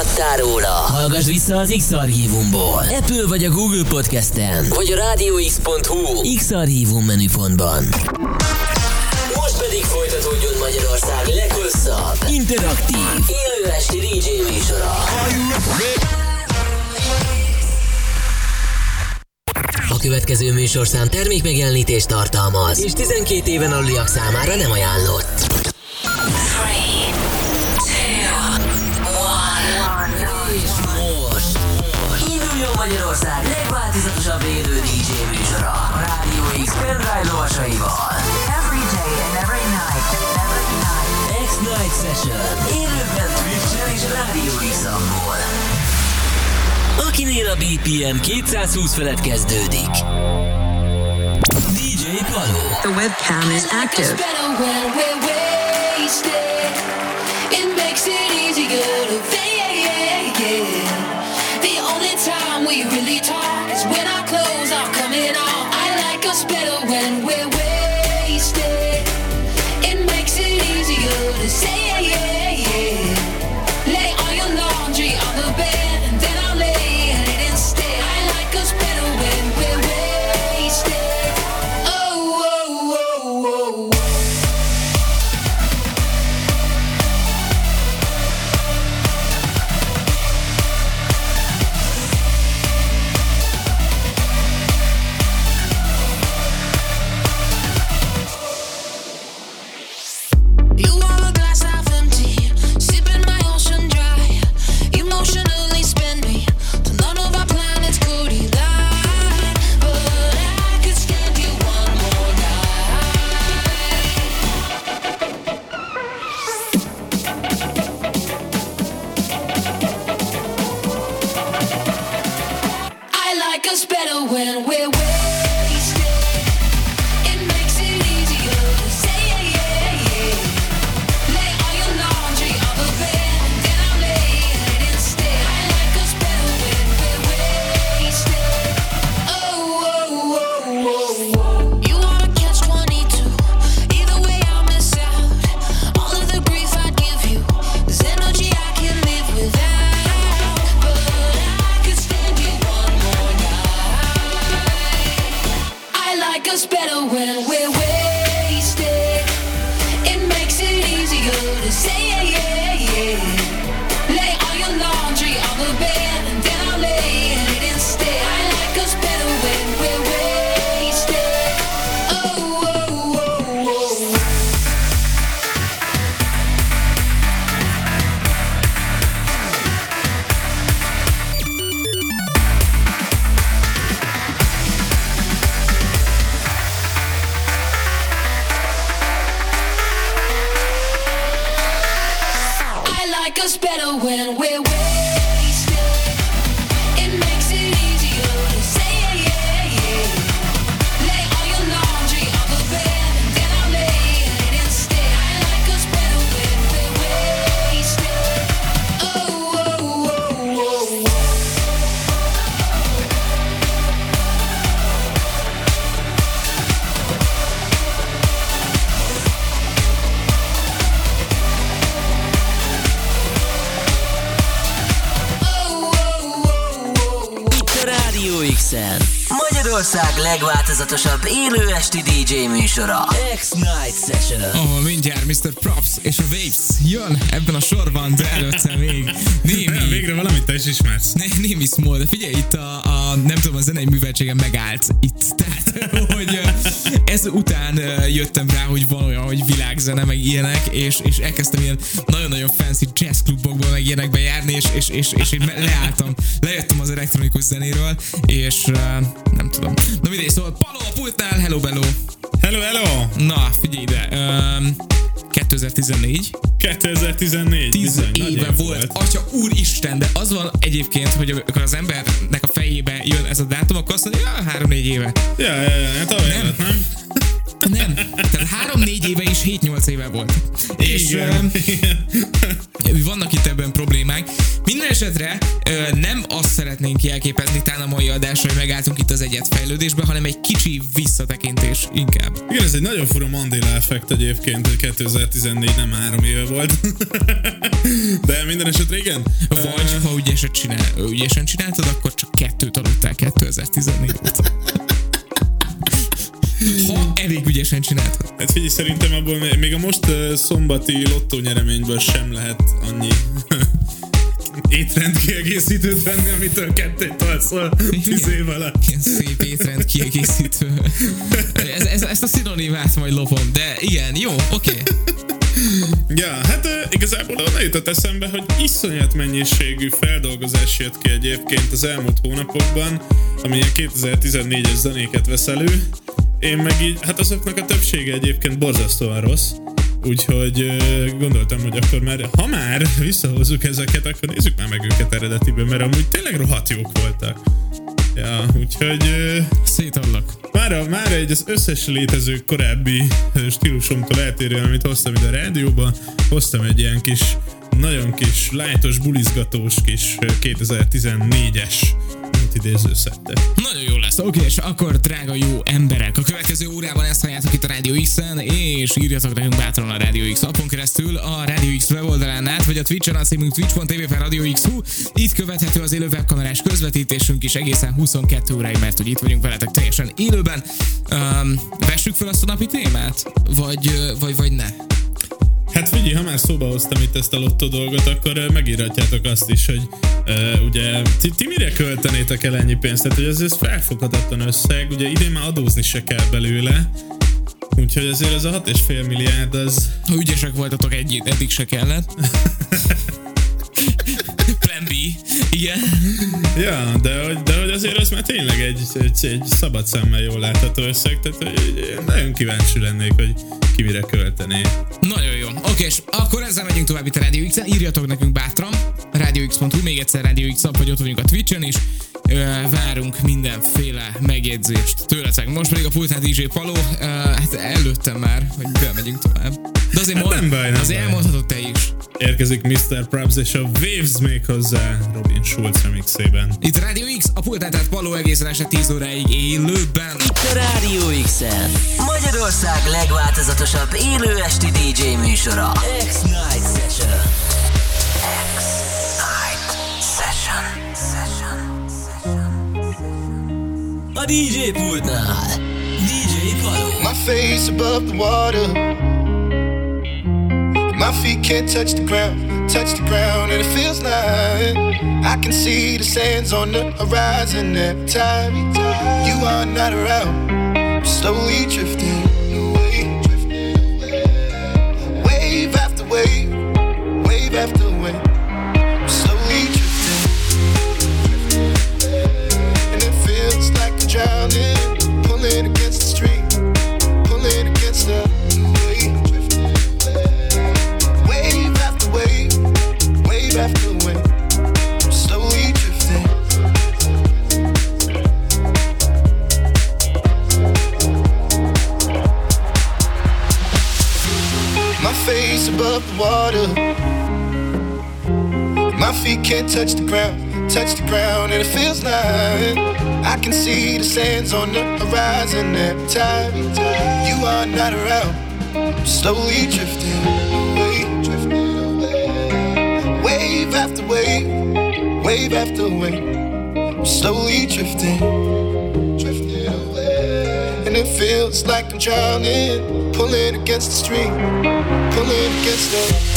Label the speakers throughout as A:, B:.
A: lemaradtál róla, hallgass vissza az X-Archívumból. Apple vagy a Google Podcast-en, vagy a rádióx.hu X-Archívum menüpontban. Most pedig folytatódjon Magyarország leghosszabb, interaktív, élő esti DJ műsora. A következő műsorszám termék megjelenítést tartalmaz, és 12 éven aluliak számára nem ajánlott. Akinél a BPM 220 felett kezdődik. DJ Paló.
B: The webcam is active.
A: X-en. Magyarország legváltozatosabb élő esti DJ műsora. X-Night Session.
C: Ahol mindjárt Mr. Props és a Waves jön ebben a sorban, de előtte még némi,
D: Végre valamit te is ismersz.
C: né, némi small, de figyelj, itt a, a nem tudom, a zenei műveltségem megállt itt, tehát, hogy ez után jöttem rá, hogy van olyan, hogy világzene, meg ilyenek, és, és elkezdtem ilyen nagyon-nagyon fancy jazzklubokba, meg ilyenekbe járni, és, és, és, és én leálltam, lejöttem az elektronikus zenéről, és nem tudom. Na mindegy, szóval Paló a pultnál, hello bello.
D: Hello, hello!
C: Na, figyelj ide, um, 2014,
D: 2014.
C: 10
D: bizony, nagy
C: éve
D: év
C: volt. Atya úristen, de az van egyébként, hogy amikor az embernek a fejébe jön ez a dátum, akkor azt mondja, ja, 3-4 éve.
D: Ja, ja, ja, hát
C: Nem.
D: nem?
C: Nem, tehát 3-4 éve is 7-8 éve volt. És
D: Igen,
C: um,
D: igen.
C: vannak itt ebben problémák. Minden esetre nem azt szeretnénk jelképezni talán a mai adásra, hogy megálltunk itt az egyet fejlődésbe, hanem egy kicsi visszatekintés inkább.
D: Igen, ez egy nagyon fura Mandela effekt egyébként, hogy 2014 nem három éve volt. De minden esetre igen.
C: Vagy ha ügyesen, csinál, ügyesen csináltad, akkor csak kettőt aludtál 2014 óta. Ha elég ügyesen csináltad.
D: Hát figyelj, szerintem abból még- a most uh, szombati lottó nyereményből sem lehet annyi étrend kiegészítőt venni, amitől kettőt alszol tíz év alatt.
C: Ilyen szép étrend kiegészítő. Ez, ez, ezt a szinonimát majd lopom, de igen, jó, oké. Okay.
D: Ja, hát uh, igazából onnan jutott eszembe, hogy iszonyat mennyiségű feldolgozás jött ki egyébként az elmúlt hónapokban, ami a 2014-es zenéket vesz elő. Én meg így, hát azoknak a többsége egyébként borzasztóan rossz. Úgyhogy gondoltam, hogy akkor már, ha már visszahozzuk ezeket, akkor nézzük már meg őket eredetiben, mert amúgy tényleg rohadt jók voltak. Ja, úgyhogy...
C: Szétadlak.
D: Már, már egy az összes létező korábbi stílusomtól eltérően, amit hoztam ide a rádióba, hoztam egy ilyen kis, nagyon kis, lájtos, bulizgatós kis 2014-es két idéző.
C: Nagyon jó lesz. Oké, és akkor drága jó emberek, a következő órában ezt halljátok itt a Rádió X-en, és írjatok nekünk bátran a Rádió X appon keresztül, a Rádió X weboldalán át, vagy a Twitch-en, a címünk twitch.tv per Rádió X-hu. Itt követhető az élő webkamerás közvetítésünk is egészen 22 óráig, mert hogy itt vagyunk veletek teljesen élőben. Um, vessük fel azt a napi témát? Vagy, vagy, vagy ne?
D: Hát figyelj, ha már szóba hoztam itt ezt a lottó dolgot, akkor megírhatjátok azt is, hogy uh, ugye ti, ti mire költenétek el ennyi pénzt? Tehát, hogy ez, ez felfoghatatlan összeg, ugye idén már adózni se kell belőle, úgyhogy azért ez a 6,5 milliárd az
C: Ha ügyesek voltatok egy, eddig se kellett. Plan B. Igen.
D: Ja, de hogy, de hogy azért az már tényleg egy, egy, egy szabad szemmel jól látható összeg, tehát hogy nagyon kíváncsi lennék, hogy ki mire költené.
C: Nagyon jó. Oké, és akkor ezzel megyünk tovább itt a Radio X-en. Írjatok nekünk bátran. RadioX.hu, még egyszer Radio X vagy ott vagyunk a Twitch-en is. Várunk mindenféle megjegyzést tőletek. Most pedig a pultán DJ Paló, hát előttem már, hogy bemegyünk tovább. De azért,
D: Hát
C: mond,
D: nem baj, nem
C: azért
D: baj.
C: elmondhatod te is.
D: Érkezik Mr. Probs és a Waves még hozzá Robin Schulz remixében.
C: Itt Radio X, a pultán, tehát Paló egészen este 10 óráig élőben.
A: A Rádió X-en Magyarország legváltozatosabb élő esti DJ műsora X-Night Session X-Night A DJ pultnál DJ Paló
E: My face above the water. My feet can't touch the ground, touch the ground, and it feels like I can see the sands on the horizon every time you are not around. I'm slowly drifting My feet can't touch the ground, touch the ground, and it feels like I can see the sands on the horizon every time you are not around. I'm slowly drifting away, drifting away. Wave after wave, wave after wave. I'm slowly drifting, drifting away. And it feels like I'm drowning, pulling against the stream, pulling against the.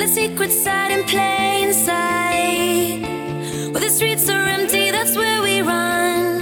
F: The
G: secret side in plain sight. Where the streets are empty, that's where we run.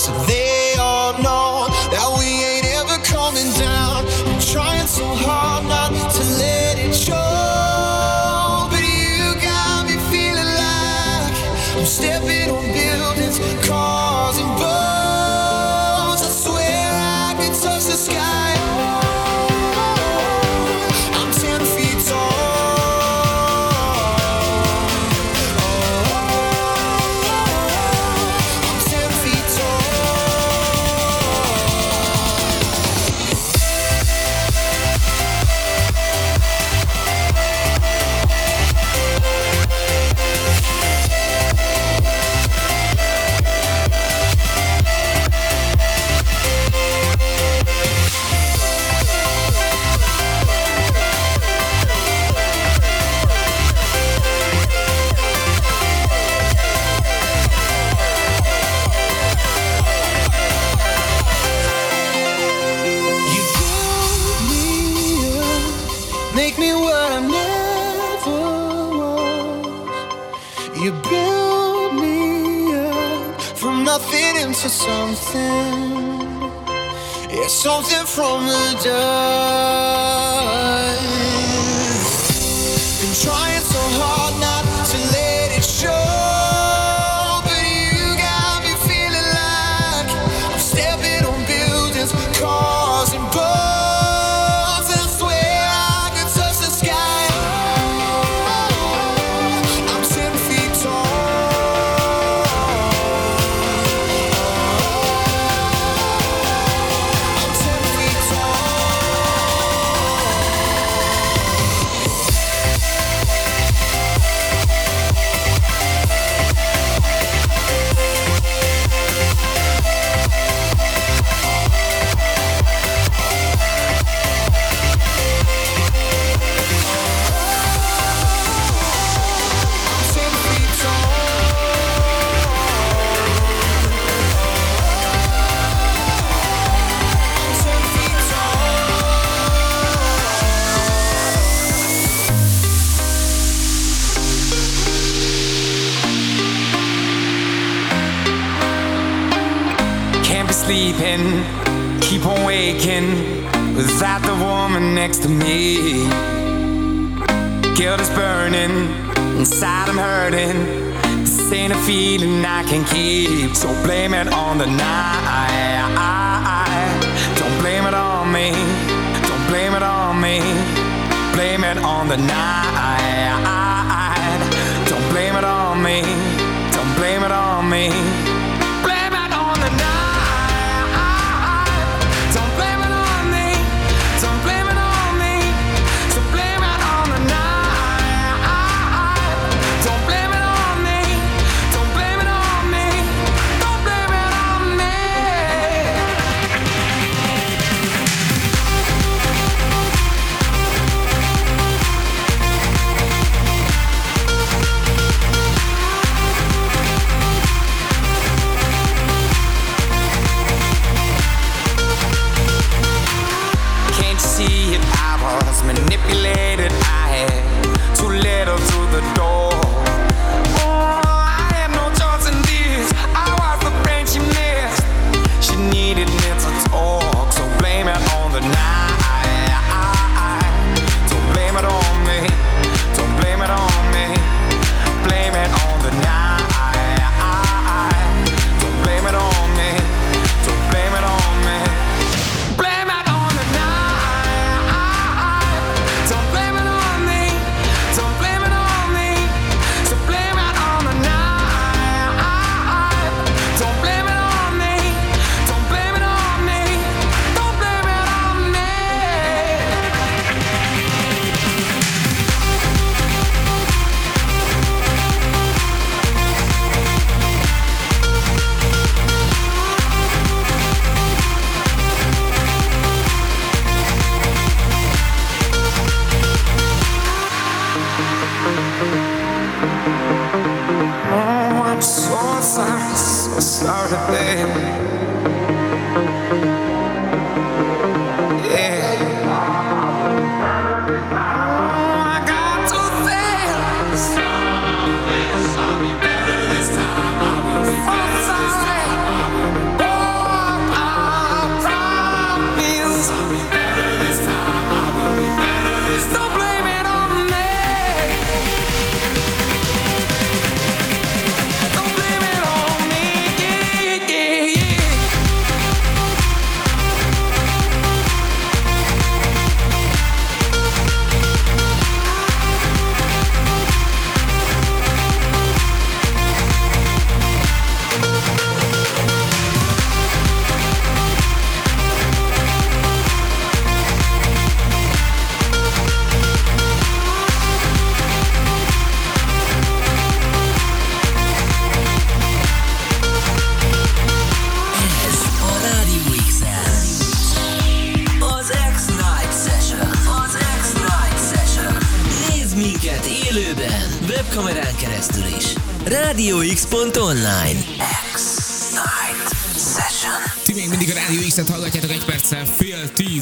H: So they.
F: From the dust.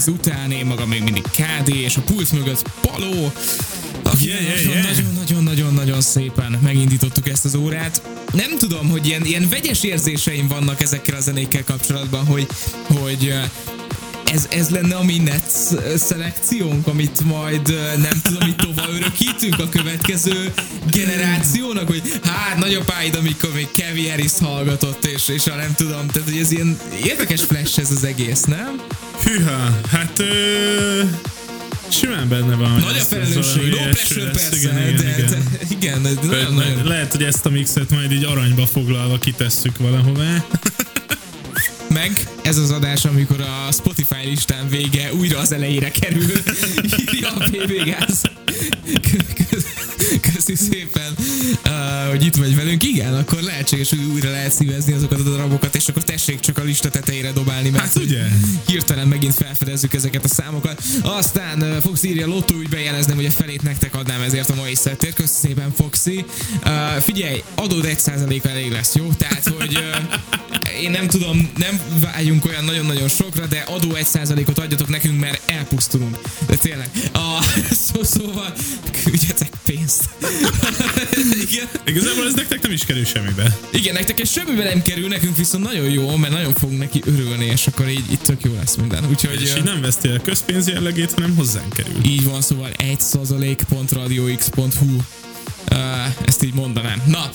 C: Után, én magam még mindig KD, és a pulsz mögött Paló.
D: Yeah, yeah, yeah.
C: Nagyon-nagyon-nagyon szépen megindítottuk ezt az órát. Nem tudom, hogy ilyen, ilyen vegyes érzéseim vannak ezekkel a zenékkel kapcsolatban, hogy, hogy ez, ez lenne a mi net szelekciónk, amit majd nem tudom, itt tovább örökítünk a következő generációnak, hogy hát nagyapáid, amikor még Kevin harris hallgatott, és, és a nem tudom, tehát hogy ez ilyen érdekes flash ez az egész, nem?
D: Hűha, hát ö, simán benne van.
C: Nagy a felelősség,
D: ilyesmi
C: pressure persze,
D: Igen, igen,
C: de,
D: igen.
C: de igen, de nagyon, nagyon,
D: Lehet, hogy ezt a mixet majd így aranyba foglalva kitesszük valahová.
C: meg ez az adás, amikor a Spotify listán vége újra az elejére kerül, írja a PB Gáz. Köszi szépen, uh, hogy itt vagy velünk. Igen, akkor lehetséges, hogy újra lehet szívezni azokat a darabokat, és akkor tessék csak a lista tetejére dobálni, mert
D: Hát ugye?
C: hirtelen megint felfedezzük ezeket a számokat. Aztán uh, Fox írja, Lotto úgy bejelezném, hogy a felét nektek adnám ezért a mai szettért. Köszi szépen, Foxy. Uh, figyelj, adód 1 elég lesz, jó? Tehát, hogy uh, én nem tudom, nem vágyunk olyan nagyon-nagyon sokra, de adó 1%-ot adjatok nekünk, mert elpusztulunk. De tényleg. A, szó, szóval küldjetek pénzt. Igen.
D: Igazából ez nektek nem is kerül semmibe.
C: Igen, nektek ez semmibe nem kerül, nekünk viszont nagyon jó, mert nagyon fogunk neki örülni, és akkor így, így tök jó lesz minden. Úgyhogy
D: És így nem veszti el közpénz jellegét, hanem hozzánk kerül.
C: így van, szóval 1%.radiox.hu Uh, ezt így mondanám. Na,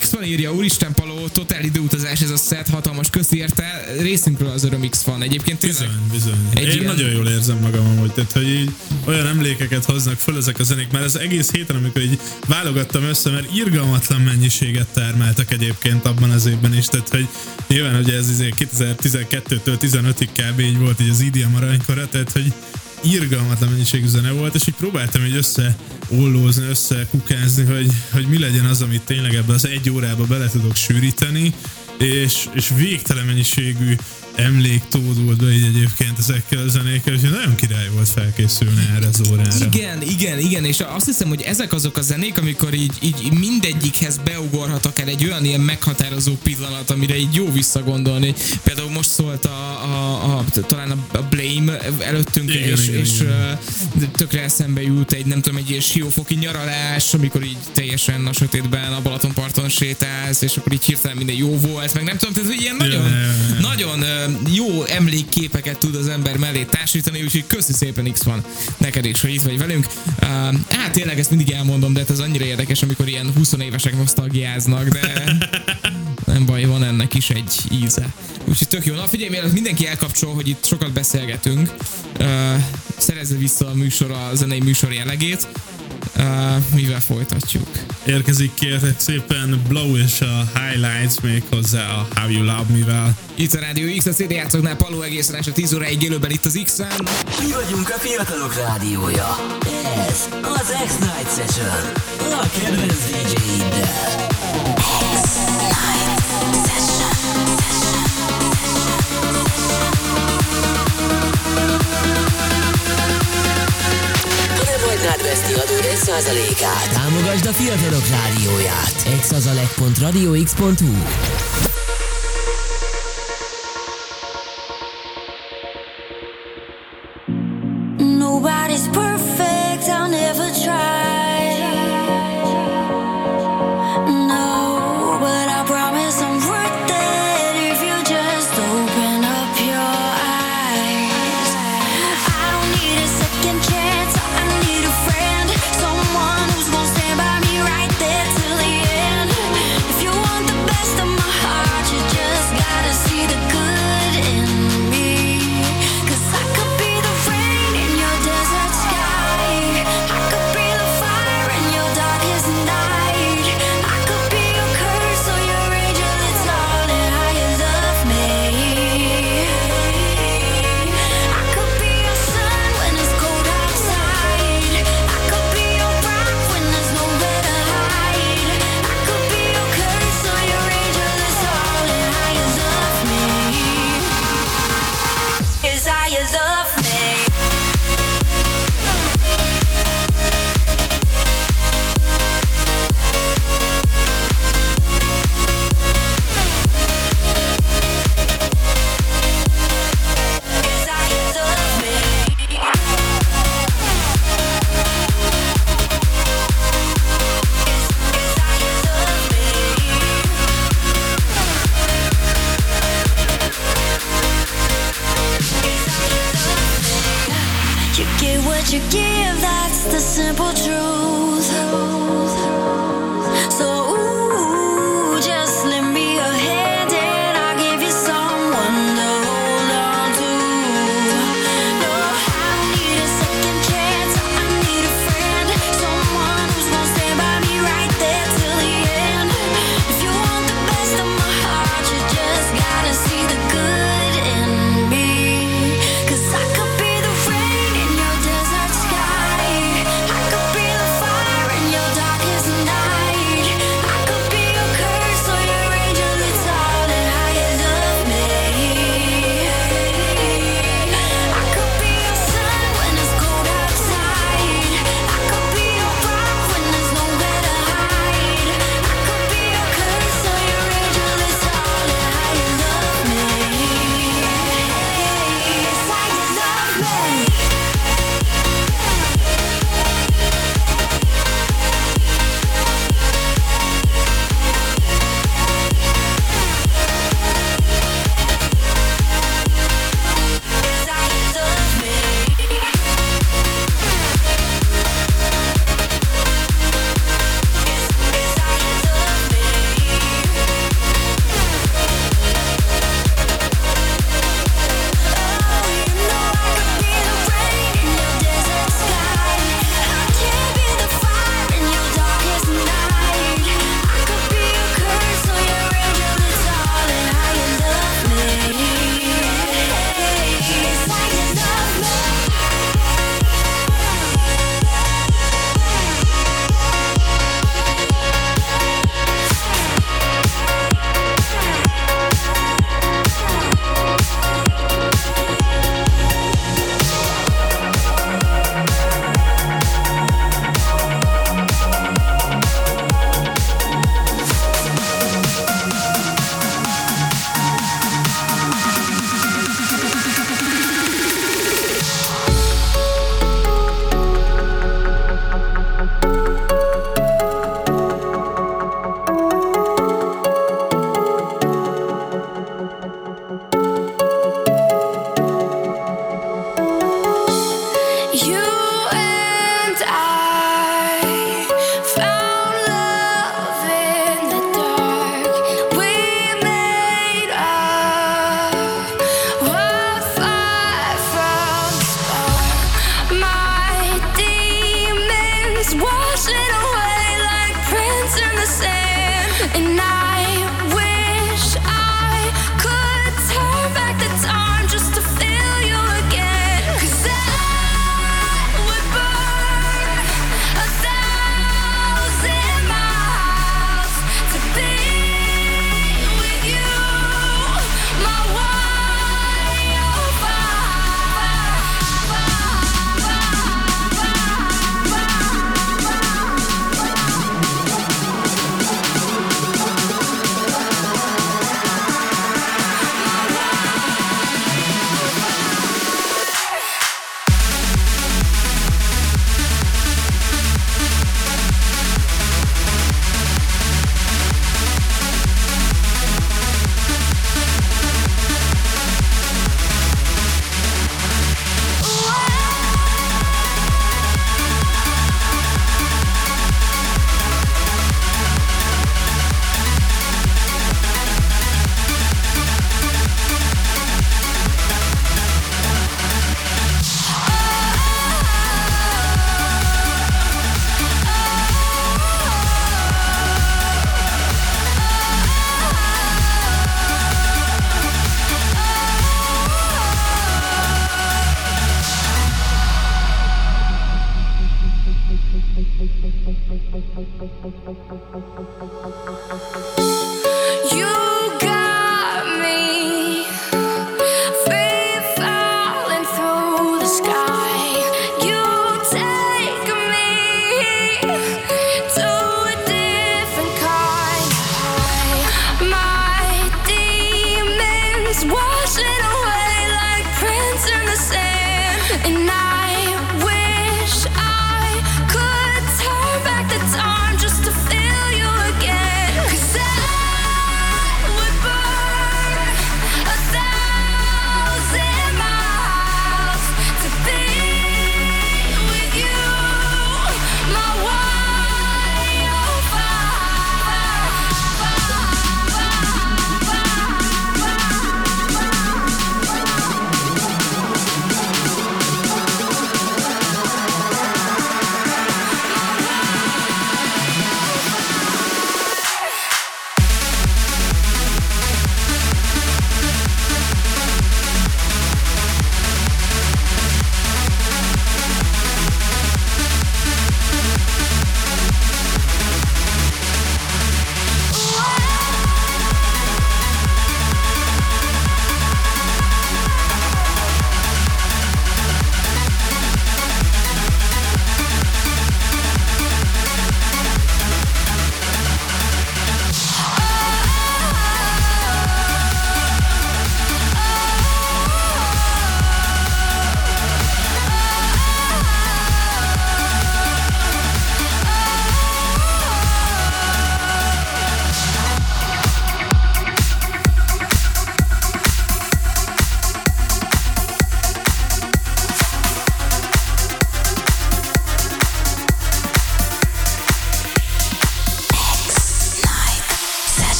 C: X van írja, úristen Paló, totál időutazás ez a set, hatalmas köszi érte, részünkről az öröm X van. Egyébként tényleg
D: Bizony, bizony.
C: Egy
D: Én
C: ilyen-
D: nagyon jól érzem magam amúgy, tehát hogy így olyan emlékeket hoznak föl ezek a zenék, mert az egész héten, amikor így válogattam össze, mert irgalmatlan mennyiséget termeltek egyébként abban az évben is, tehát hogy nyilván ugye ez izé 2012-től 15-ig kb. így volt így az IDM aranykora, tehát hogy irgalmatlan mennyiségű zene volt, és így próbáltam így össze ollózni, össze kukázni, hogy, hogy mi legyen az, amit tényleg ebbe az egy órába bele tudok sűríteni, és, és végtelen mennyiségű emlék tódult be így egyébként ezekkel a zenékkel, úgyhogy nagyon király volt felkészülni erre az órára.
C: Igen, igen, igen, és azt hiszem, hogy ezek azok a zenék, amikor így, így mindegyikhez beugorhatok el egy olyan ilyen meghatározó pillanat, amire így jó visszagondolni. Például most szólt a, a, a talán a, a Blame előttünk,
D: Igen,
C: és,
D: igen,
C: és
D: igen.
C: tökre eszembe jut egy, nem tudom, egy ilyen siófoki nyaralás, amikor így teljesen a sötétben a Balatonparton sétálsz, és akkor így hirtelen minden jó volt, meg nem tudom, tehát hogy ilyen nagyon,
D: ja.
C: nagyon ö, jó emlékképeket tud az ember mellé társítani, úgyhogy köszi szépen X van neked is, hogy itt vagy velünk. Hát tényleg ezt mindig elmondom, de hát ez annyira érdekes, amikor ilyen 20 évesek nosztalgiáznak, de nem baj, van ennek is egy íze. Úgyhogy tök jó. Na figyelj, mielőtt mindenki elkapcsol, hogy itt sokat beszélgetünk, uh, szerezze vissza a műsor a zenei műsor jellegét, uh, mivel folytatjuk.
D: Érkezik kérlek szépen Blow és a Highlights még hozzá a How You Love Me-vel.
C: Itt a Rádió X, a CD játszóknál Paló egészen este 10 óráig élőben itt az X-en.
A: Mi vagyunk a fiatalok rádiója. Ez az X-Night Session. A kedvenc DJ-iddel. Ha nem hagynád veszni adód 1%-át, támogasd a fiatalok rádióját. exazalek.radiox.hu
G: Nobody's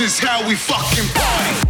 I: is how we fucking party.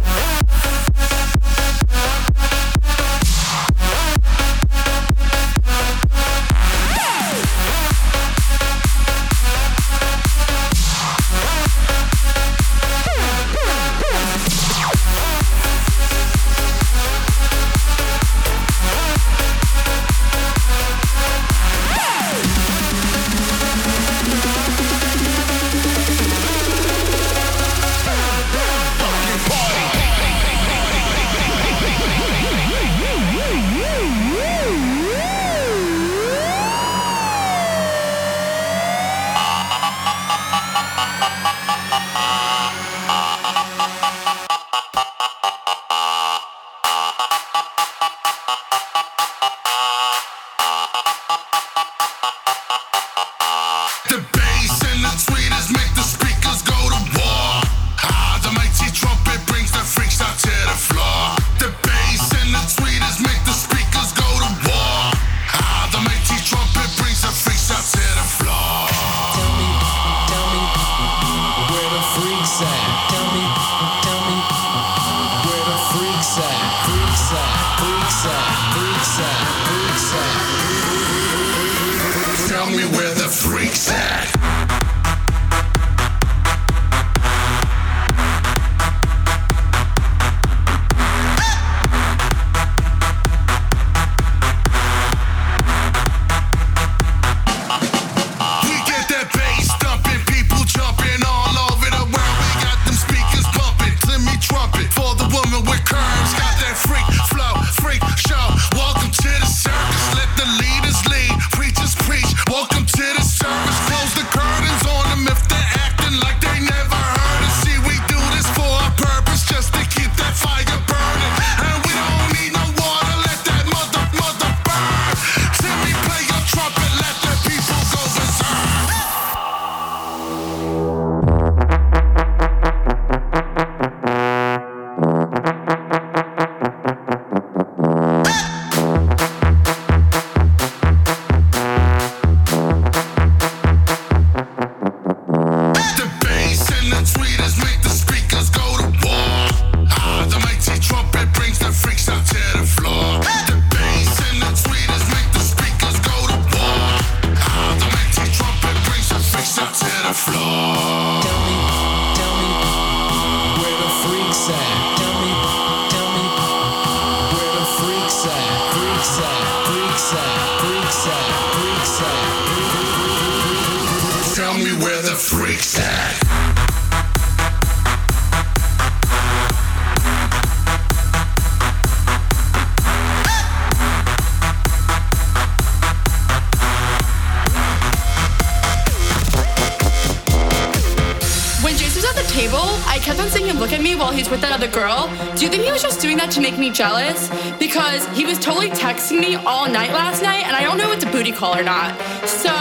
J: night last night, and I don't know if it's a booty call or not. So,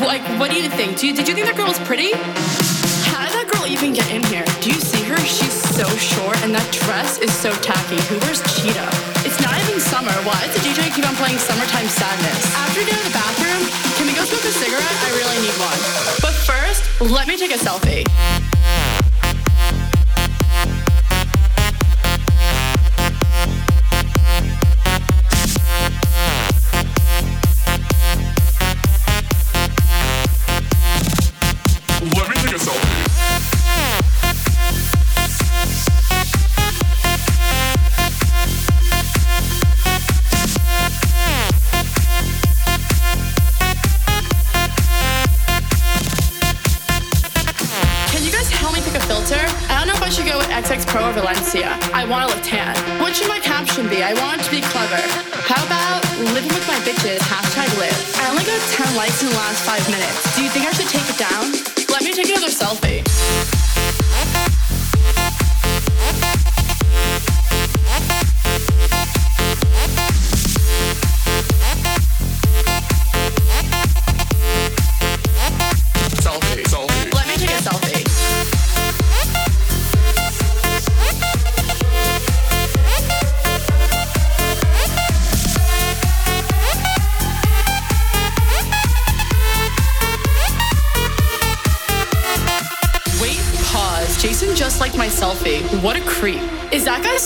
J: like, what do you think? Do you, did you think that girl was pretty? How did that girl even get in here? Do you see her? She's so short, and that dress is so tacky. Who wears cheetah? It's not even summer. Why does the DJ keep on playing Summertime Sadness? After you get to the bathroom, can we go smoke a cigarette? I really need one. But first, let me take a selfie.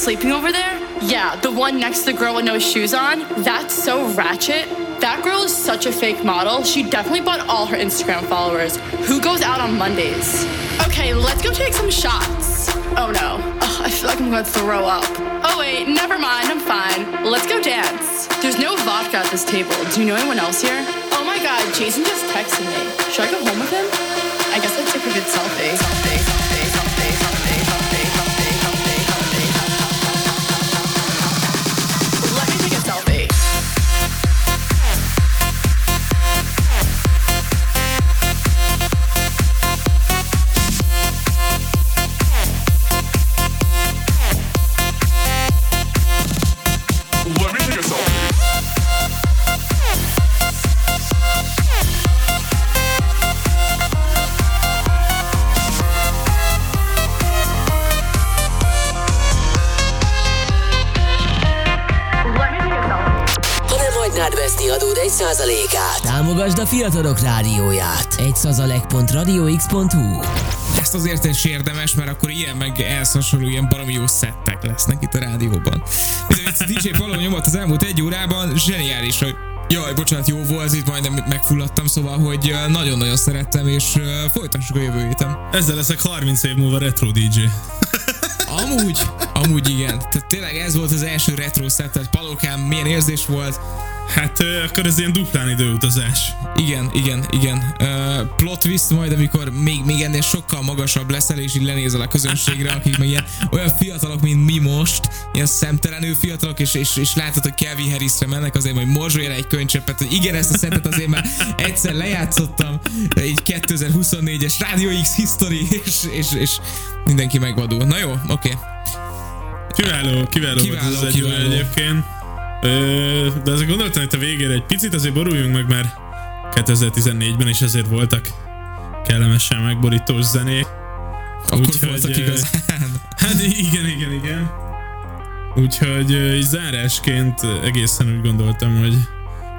J: Sleeping over there? Yeah, the one next to the girl with no shoes on. That's so ratchet. That girl is such a fake model. She definitely bought all her Instagram followers. Who goes out on Mondays? Okay, let's go take some shots. Oh no. Ugh, I feel like I'm gonna throw up. Oh wait, never mind, I'm fine. Let's go dance. There's no vodka at this table. Do you know anyone else here? Oh my god, Jason just texted me. Should I go home with him? I guess I'd take a good selfie, selfie,
A: támogasd a fiatalok rádióját. Egy százalék.radiox.hu
C: Ezt azért is érdemes, mert akkor ilyen meg ehhez hasonló ilyen baromi jó szettek lesznek itt a rádióban. Bizony, DJ Palom nyomott az elmúlt egy órában, zseniális, hogy Jaj, bocsánat, jó volt, itt majdnem megfulladtam, szóval, hogy nagyon-nagyon szerettem, és folytassuk a jövő héten.
D: Ezzel leszek 30 év múlva retro DJ.
C: Amúgy, amúgy igen. Tehát tényleg ez volt az első retro set, tehát Palókám milyen érzés volt.
D: Hát akkor ez ilyen duplán időutazás.
C: Igen, igen, igen. Uh, plot twist majd, amikor még, még ennél sokkal magasabb leszel, és így lenézel a közönségre, akik meg ilyen olyan fiatalok, mint mi most, ilyen szemtelenül fiatalok, és, és, és látod, hogy Kelvin Harrisre mennek, azért majd morzsolj el egy könycsöppet, hogy igen, ezt a szettet azért már egyszer lejátszottam, így 2024-es Radio X History, és, és, és mindenki megvadul. Na jó, oké. Okay.
D: Kiváló, kiváló,
C: Kiváló,
D: volt ez egy
C: kiváló.
D: egyébként. Ö, de azért gondoltam, hogy a végére egy picit azért boruljunk meg, mert 2014-ben is azért voltak kellemesen megborítós zenék.
C: Akkor
D: Úgyhogy,
C: voltak igazán.
D: Hát igen, igen, igen. Úgyhogy így zárásként egészen úgy gondoltam, hogy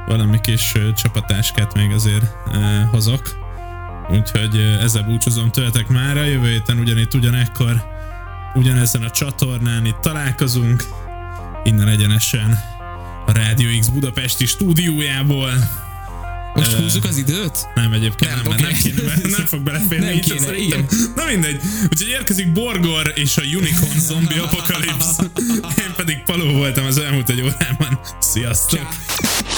D: valami kis csapatáskát még azért ö, hozok. Úgyhogy ezzel búcsúzom tőletek már. A jövő héten ugyanitt ugyanekkor ugyanezen a csatornán itt találkozunk. Innen egyenesen a Rádió X Budapesti stúdiójából.
C: Most húzzuk az időt?
D: Nem egyébként, nem,
C: Nem,
D: nem,
C: oké.
D: nem kéne, mert nem fog beleférni.
C: Nem
D: így
C: kéne,
D: szerintem. Na mindegy. Úgyhogy érkezik Borgor és a Unicorn Zombie Apocalypse. Én pedig Paló voltam az elmúlt egy órában. Sziasztok!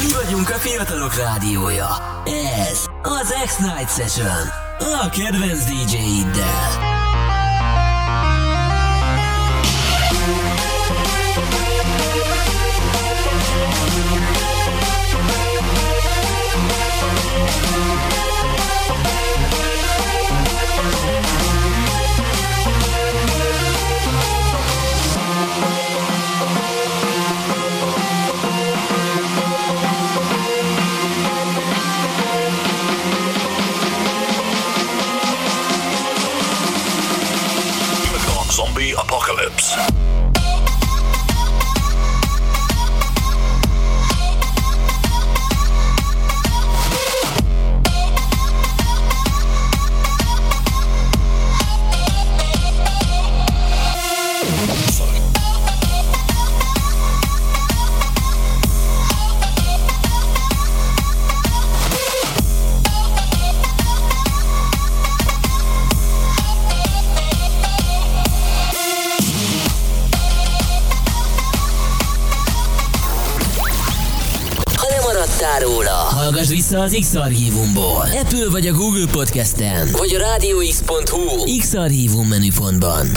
A: Mi vagyunk a fiatalok rádiója. Ez az X-Night Session. A kedvenc DJ-iddel. Vissza az X-Archívumból. Apple vagy a Google Podcasten, vagy a rádióx.hu X-Archívum menüpontban.